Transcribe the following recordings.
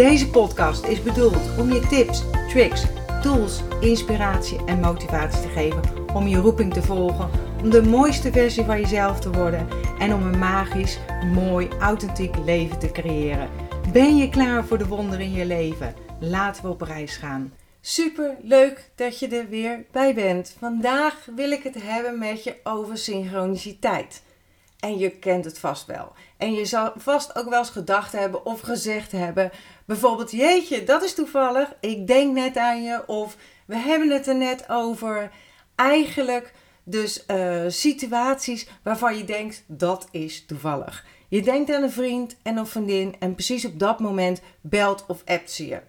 Deze podcast is bedoeld om je tips, tricks, tools, inspiratie en motivatie te geven om je roeping te volgen, om de mooiste versie van jezelf te worden en om een magisch, mooi, authentiek leven te creëren. Ben je klaar voor de wonderen in je leven? Laten we op reis gaan. Super leuk dat je er weer bij bent. Vandaag wil ik het hebben met je over synchroniciteit. En je kent het vast wel. En je zal vast ook wel eens gedacht hebben of gezegd hebben. Bijvoorbeeld, jeetje, dat is toevallig. Ik denk net aan je. Of we hebben het er net over. Eigenlijk dus uh, situaties waarvan je denkt, dat is toevallig. Je denkt aan een vriend en een vriendin en precies op dat moment belt of appt ze je.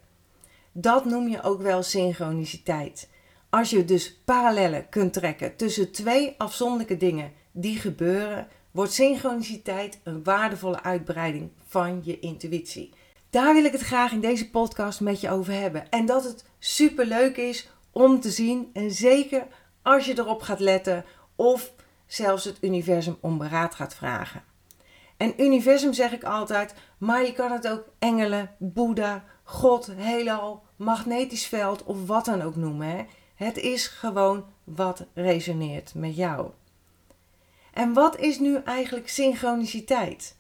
Dat noem je ook wel synchroniciteit. Als je dus parallellen kunt trekken tussen twee afzonderlijke dingen die gebeuren, wordt synchroniciteit een waardevolle uitbreiding van je intuïtie. Daar wil ik het graag in deze podcast met je over hebben. En dat het super leuk is om te zien. En zeker als je erop gaat letten of zelfs het universum om beraad gaat vragen. En universum zeg ik altijd, maar je kan het ook engelen, Boeddha, God, heelal, magnetisch veld of wat dan ook noemen. Hè? Het is gewoon wat resoneert met jou. En wat is nu eigenlijk synchroniciteit?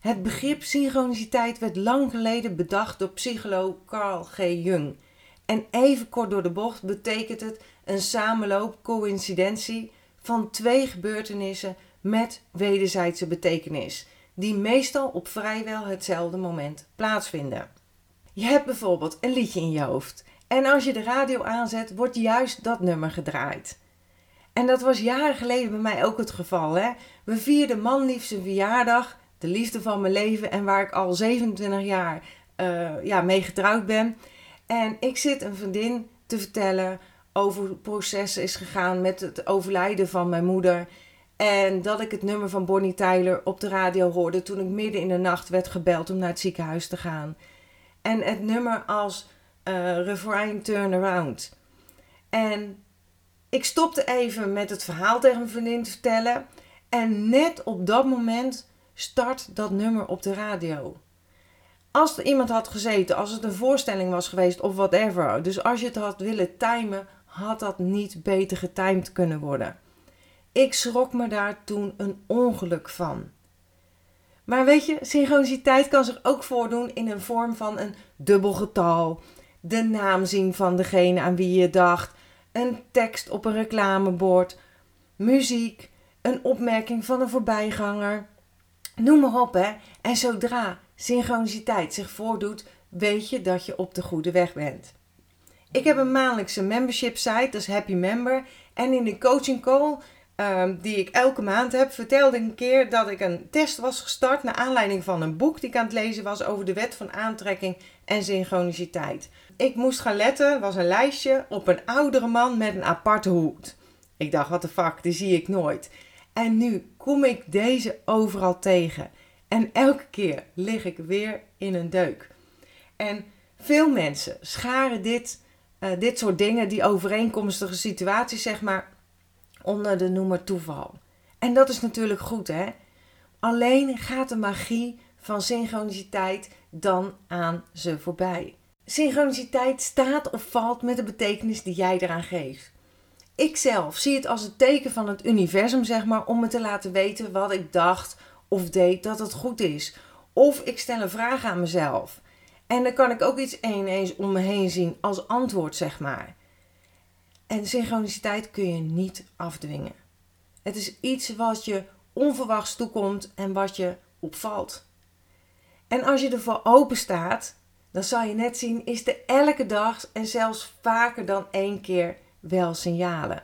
Het begrip synchroniciteit werd lang geleden bedacht door psycholoog Carl G. Jung. En even kort door de bocht betekent het een samenloop, coïncidentie van twee gebeurtenissen met wederzijdse betekenis, die meestal op vrijwel hetzelfde moment plaatsvinden. Je hebt bijvoorbeeld een liedje in je hoofd en als je de radio aanzet, wordt juist dat nummer gedraaid. En dat was jaren geleden bij mij ook het geval. Hè? We vierden manlief zijn verjaardag, de liefde van mijn leven en waar ik al 27 jaar uh, ja, mee getrouwd ben. En ik zit een vriendin te vertellen over hoe het proces is gegaan met het overlijden van mijn moeder. En dat ik het nummer van Bonnie Tyler op de radio hoorde toen ik midden in de nacht werd gebeld om naar het ziekenhuis te gaan. En het nummer als uh, refrain Turn Around. En ik stopte even met het verhaal tegen mijn vriendin te vertellen. En net op dat moment start dat nummer op de radio. Als er iemand had gezeten, als het een voorstelling was geweest of whatever. Dus als je het had willen timen, had dat niet beter getimed kunnen worden. Ik schrok me daar toen een ongeluk van. Maar weet je, synchroniciteit kan zich ook voordoen in een vorm van een dubbel getal, de naam zien van degene aan wie je dacht, een tekst op een reclamebord, muziek, een opmerking van een voorbijganger. Noem maar op, hè. En zodra synchroniciteit zich voordoet, weet je dat je op de goede weg bent. Ik heb een maandelijkse membership site, dat is Happy Member. En in de coaching call um, die ik elke maand heb, vertelde een keer dat ik een test was gestart naar aanleiding van een boek die ik aan het lezen was over de wet van aantrekking en synchroniciteit. Ik moest gaan letten, was een lijstje, op een oudere man met een aparte hoed. Ik dacht, wat de fuck, die zie ik nooit. En nu kom ik deze overal tegen. En elke keer lig ik weer in een deuk. En veel mensen scharen dit, uh, dit soort dingen, die overeenkomstige situaties, zeg maar, onder de noemer toeval. En dat is natuurlijk goed, hè? Alleen gaat de magie van synchroniciteit dan aan ze voorbij. Synchroniciteit staat of valt met de betekenis die jij eraan geeft. Ik zelf zie het als een teken van het universum, zeg maar, om me te laten weten wat ik dacht of deed dat het goed is. Of ik stel een vraag aan mezelf. En dan kan ik ook iets ineens om me heen zien als antwoord, zeg maar. En synchroniciteit kun je niet afdwingen. Het is iets wat je onverwachts toekomt en wat je opvalt. En als je ervoor open staat, dan zal je net zien, is er elke dag en zelfs vaker dan één keer wel signalen.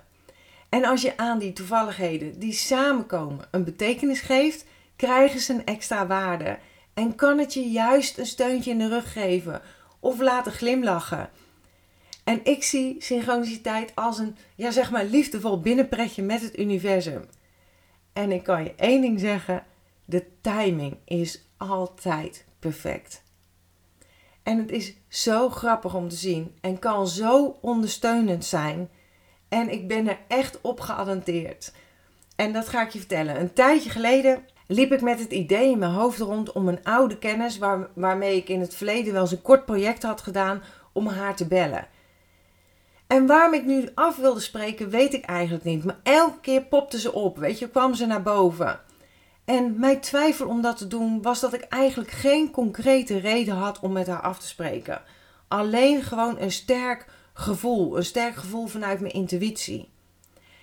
En als je aan die toevalligheden die samenkomen een betekenis geeft, krijgen ze een extra waarde. En kan het je juist een steuntje in de rug geven of laten glimlachen. En ik zie synchroniciteit als een, ja zeg maar, liefdevol binnenpretje met het universum. En ik kan je één ding zeggen: de timing is altijd perfect. En het is zo grappig om te zien en kan zo ondersteunend zijn. En ik ben er echt op geattenteerd. En dat ga ik je vertellen. Een tijdje geleden liep ik met het idee in mijn hoofd rond om een oude kennis, waar, waarmee ik in het verleden wel eens een kort project had gedaan, om haar te bellen. En waarom ik nu af wilde spreken, weet ik eigenlijk niet. Maar elke keer popte ze op, weet je, kwam ze naar boven. En mijn twijfel om dat te doen was dat ik eigenlijk geen concrete reden had om met haar af te spreken. Alleen gewoon een sterk gevoel, een sterk gevoel vanuit mijn intuïtie.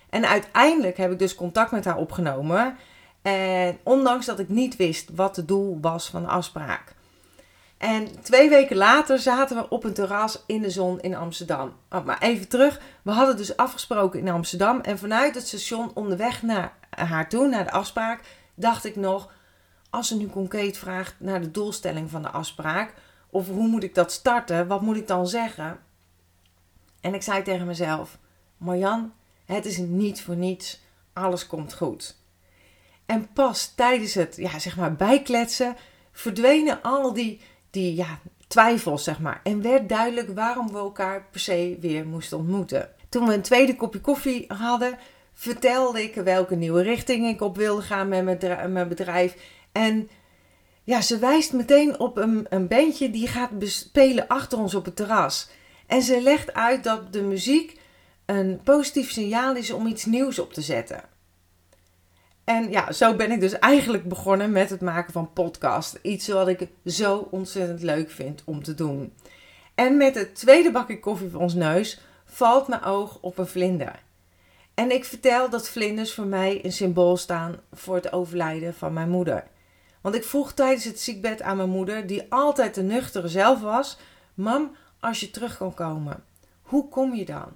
En uiteindelijk heb ik dus contact met haar opgenomen. En ondanks dat ik niet wist wat het doel was van de afspraak. En twee weken later zaten we op een terras in de zon in Amsterdam. Oh, maar even terug. We hadden dus afgesproken in Amsterdam. En vanuit het station onderweg naar haar toe, naar de afspraak, dacht ik nog. Als ze nu concreet vraagt naar de doelstelling van de afspraak. Of hoe moet ik dat starten? Wat moet ik dan zeggen? En ik zei tegen mezelf: Marjan, het is niet voor niets. Alles komt goed. En pas tijdens het, ja, zeg maar, bijkletsen verdwenen al die die ja, twijfels, zeg maar. En werd duidelijk waarom we elkaar per se weer moesten ontmoeten. Toen we een tweede kopje koffie hadden, vertelde ik welke nieuwe richting ik op wilde gaan met mijn bedrijf. En ja, ze wijst meteen op een, een bandje die gaat spelen achter ons op het terras. En ze legt uit dat de muziek een positief signaal is om iets nieuws op te zetten. En ja, zo ben ik dus eigenlijk begonnen met het maken van podcast. Iets wat ik zo ontzettend leuk vind om te doen. En met het tweede bakje koffie voor ons neus valt mijn oog op een vlinder. En ik vertel dat vlinders voor mij een symbool staan voor het overlijden van mijn moeder. Want ik vroeg tijdens het ziekbed aan mijn moeder, die altijd de nuchtere zelf was: Mam, als je terug kan komen, hoe kom je dan?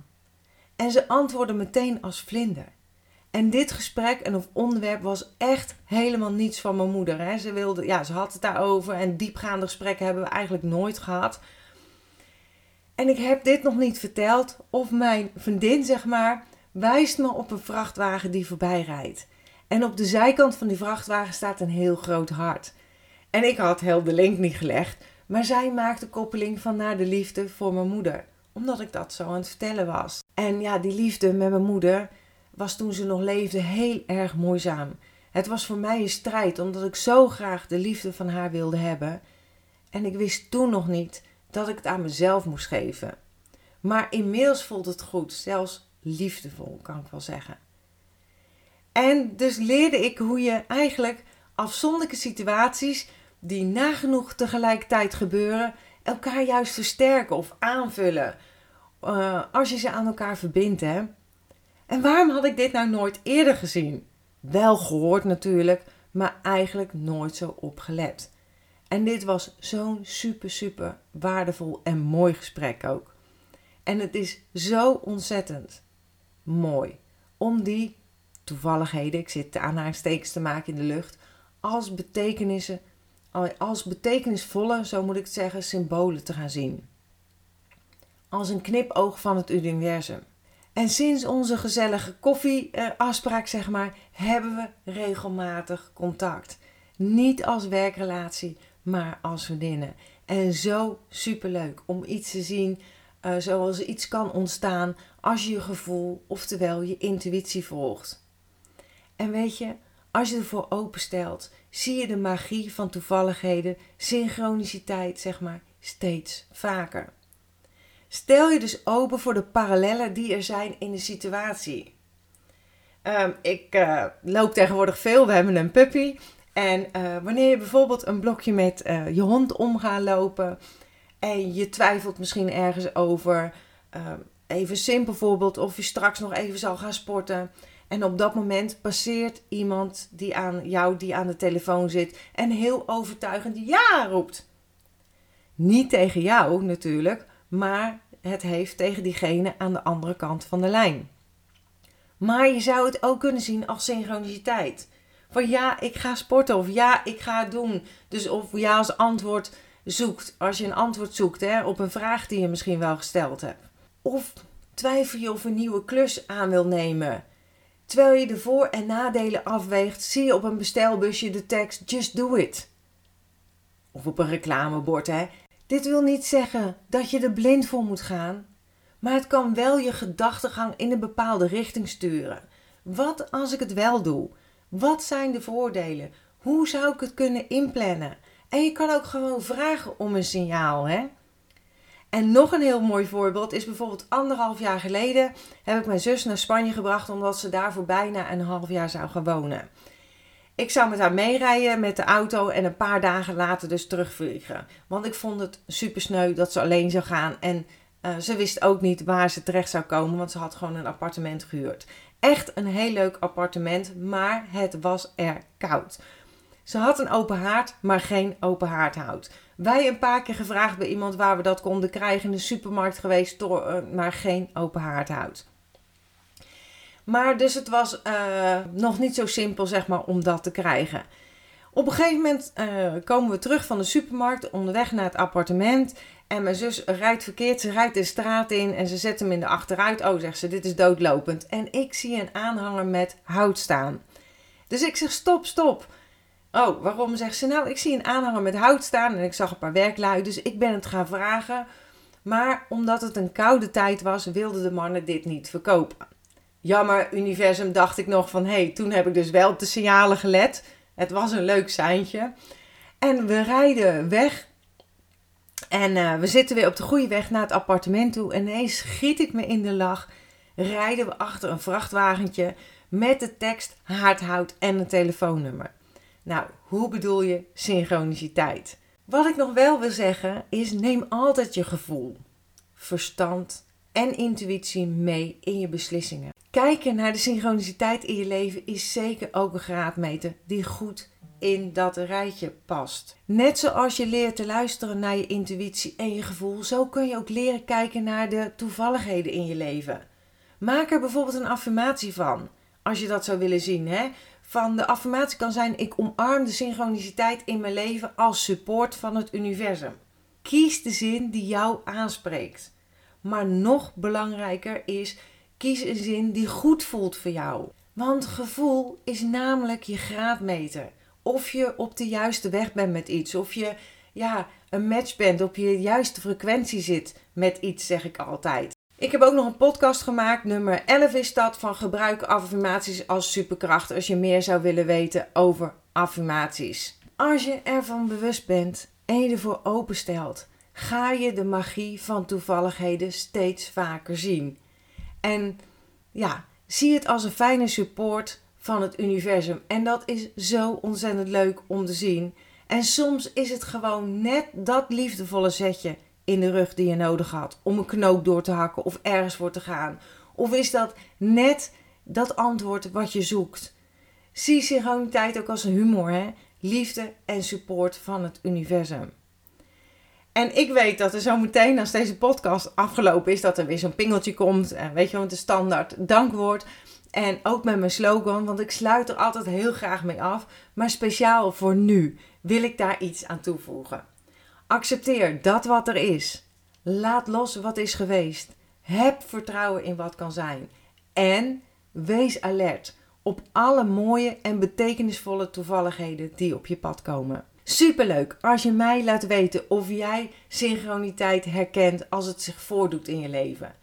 En ze antwoordde meteen als vlinder. En dit gesprek en of onderwerp was echt helemaal niets van mijn moeder. Hè. Ze, wilde, ja, ze had het daarover en diepgaande gesprekken hebben we eigenlijk nooit gehad. En ik heb dit nog niet verteld of mijn vriendin, zeg maar, wijst me op een vrachtwagen die voorbij rijdt. En op de zijkant van die vrachtwagen staat een heel groot hart. En ik had heel de link niet gelegd, maar zij maakte koppeling van naar de liefde voor mijn moeder. Omdat ik dat zo aan het vertellen was. En ja, die liefde met mijn moeder, was toen ze nog leefde heel erg moeizaam. Het was voor mij een strijd, omdat ik zo graag de liefde van haar wilde hebben. En ik wist toen nog niet dat ik het aan mezelf moest geven. Maar inmiddels voelt het goed, zelfs liefdevol, kan ik wel zeggen. En dus leerde ik hoe je eigenlijk afzonderlijke situaties die nagenoeg tegelijkertijd gebeuren, elkaar juist versterken of aanvullen. Uh, als je ze aan elkaar verbindt. Hè? En waarom had ik dit nou nooit eerder gezien? Wel gehoord natuurlijk, maar eigenlijk nooit zo opgelet. En dit was zo'n super, super waardevol en mooi gesprek ook. En het is zo ontzettend mooi om die toevalligheden, ik zit de aanhalingstekens te maken in de lucht, als betekenissen, als betekenisvolle, zo moet ik het zeggen, symbolen te gaan zien. Als een knipoog van het universum. En sinds onze gezellige koffieafspraak, zeg maar, hebben we regelmatig contact. Niet als werkrelatie, maar als vriendinnen. En zo superleuk om iets te zien uh, zoals iets kan ontstaan als je je gevoel, oftewel je intuïtie volgt. En weet je, als je ervoor openstelt, zie je de magie van toevalligheden, synchroniciteit, zeg maar, steeds vaker. Stel je dus open voor de parallellen die er zijn in de situatie. Ehm, ik uh, loop tegenwoordig veel, we hebben een puppy. En uh, wanneer je bijvoorbeeld een blokje met uh, je hond om gaat lopen en je twijfelt misschien ergens over, ehm, even simpel voorbeeld, of je straks nog even zal gaan sporten. En op dat moment passeert iemand die aan jou, die aan de telefoon zit en heel overtuigend ja roept. Niet tegen jou natuurlijk, maar het heeft tegen diegene aan de andere kant van de lijn. Maar je zou het ook kunnen zien als synchroniciteit. Van ja, ik ga sporten of ja, ik ga het doen. Dus of ja als antwoord zoekt als je een antwoord zoekt hè, op een vraag die je misschien wel gesteld hebt. Of twijfel je of een nieuwe klus aan wil nemen. Terwijl je de voor- en nadelen afweegt, zie je op een bestelbusje de tekst Just do it. Of op een reclamebord, hè. Dit wil niet zeggen dat je er blind voor moet gaan, maar het kan wel je gedachtegang in een bepaalde richting sturen. Wat als ik het wel doe? Wat zijn de voordelen? Hoe zou ik het kunnen inplannen? En je kan ook gewoon vragen om een signaal, hè? En nog een heel mooi voorbeeld is bijvoorbeeld anderhalf jaar geleden heb ik mijn zus naar Spanje gebracht omdat ze daar voor bijna een half jaar zou gaan wonen. Ik zou met haar meerijden met de auto en een paar dagen later dus terugvliegen. Want ik vond het super sneu dat ze alleen zou gaan en uh, ze wist ook niet waar ze terecht zou komen, want ze had gewoon een appartement gehuurd. Echt een heel leuk appartement, maar het was er koud. Ze had een open haard, maar geen open haardhout. Wij een paar keer gevraagd bij iemand waar we dat konden krijgen in de supermarkt geweest, uh, maar geen open haardhout. Maar dus het was uh, nog niet zo simpel, zeg maar, om dat te krijgen. Op een gegeven moment uh, komen we terug van de supermarkt, onderweg naar het appartement. En mijn zus rijdt verkeerd, ze rijdt de straat in en ze zet hem in de achteruit. Oh, zegt ze, dit is doodlopend. En ik zie een aanhanger met hout staan. Dus ik zeg, stop, stop. Oh, waarom zegt ze? Nou, ik zie een aanhanger met hout staan en ik zag een paar werklui, dus ik ben het gaan vragen. Maar omdat het een koude tijd was, wilden de mannen dit niet verkopen. Jammer, universum, dacht ik nog van, hé, hey, toen heb ik dus wel op de signalen gelet. Het was een leuk seintje. En we rijden weg. En uh, we zitten weer op de goede weg naar het appartement toe. En ineens schiet ik me in de lach. Rijden we achter een vrachtwagentje met de tekst haardhout en een telefoonnummer. Nou, hoe bedoel je synchroniciteit? Wat ik nog wel wil zeggen is: neem altijd je gevoel, verstand en intuïtie mee in je beslissingen. Kijken naar de synchroniciteit in je leven is zeker ook een graadmeter die goed in dat rijtje past. Net zoals je leert te luisteren naar je intuïtie en je gevoel, zo kun je ook leren kijken naar de toevalligheden in je leven. Maak er bijvoorbeeld een affirmatie van, als je dat zou willen zien. Hè? Van de affirmatie kan zijn: ik omarm de synchroniciteit in mijn leven als support van het universum. Kies de zin die jou aanspreekt. Maar nog belangrijker is Kies een zin die goed voelt voor jou. Want gevoel is namelijk je graadmeter. Of je op de juiste weg bent met iets. Of je ja, een match bent, op je juiste frequentie zit met iets, zeg ik altijd. Ik heb ook nog een podcast gemaakt, nummer 11 is dat, van gebruik affirmaties als superkracht. Als je meer zou willen weten over affirmaties. Als je ervan bewust bent en je ervoor openstelt, ga je de magie van toevalligheden steeds vaker zien. En ja, zie het als een fijne support van het universum. En dat is zo ontzettend leuk om te zien. En soms is het gewoon net dat liefdevolle zetje in de rug die je nodig had om een knoop door te hakken of ergens voor te gaan. Of is dat net dat antwoord wat je zoekt? Zie synchroniteit ook als een humor, hè? Liefde en support van het universum. En ik weet dat er zo meteen, als deze podcast afgelopen is, dat er weer zo'n pingeltje komt. En weet je, want de standaard dankwoord. En ook met mijn slogan, want ik sluit er altijd heel graag mee af. Maar speciaal voor nu wil ik daar iets aan toevoegen. Accepteer dat wat er is. Laat los wat is geweest. Heb vertrouwen in wat kan zijn. En wees alert op alle mooie en betekenisvolle toevalligheden die op je pad komen. Superleuk als je mij laat weten of jij synchroniteit herkent als het zich voordoet in je leven.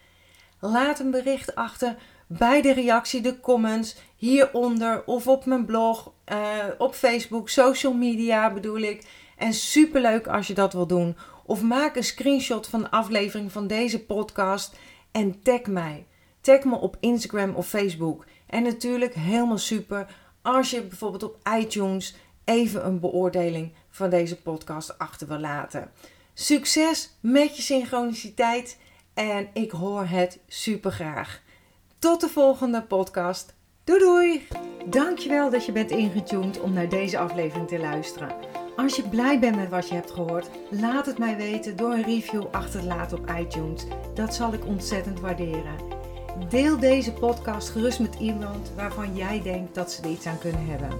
Laat een bericht achter bij de reactie, de comments hieronder of op mijn blog, uh, op Facebook, social media bedoel ik. En superleuk als je dat wil doen. Of maak een screenshot van de aflevering van deze podcast en tag mij. Tag me op Instagram of Facebook. En natuurlijk helemaal super als je bijvoorbeeld op iTunes even een beoordeling van deze podcast achter laten. Succes met je synchroniciteit en ik hoor het super graag. Tot de volgende podcast. Doei doei! Dankjewel dat je bent ingetuned om naar deze aflevering te luisteren. Als je blij bent met wat je hebt gehoord, laat het mij weten door een review achter te laten op iTunes. Dat zal ik ontzettend waarderen. Deel deze podcast gerust met iemand waarvan jij denkt dat ze er iets aan kunnen hebben.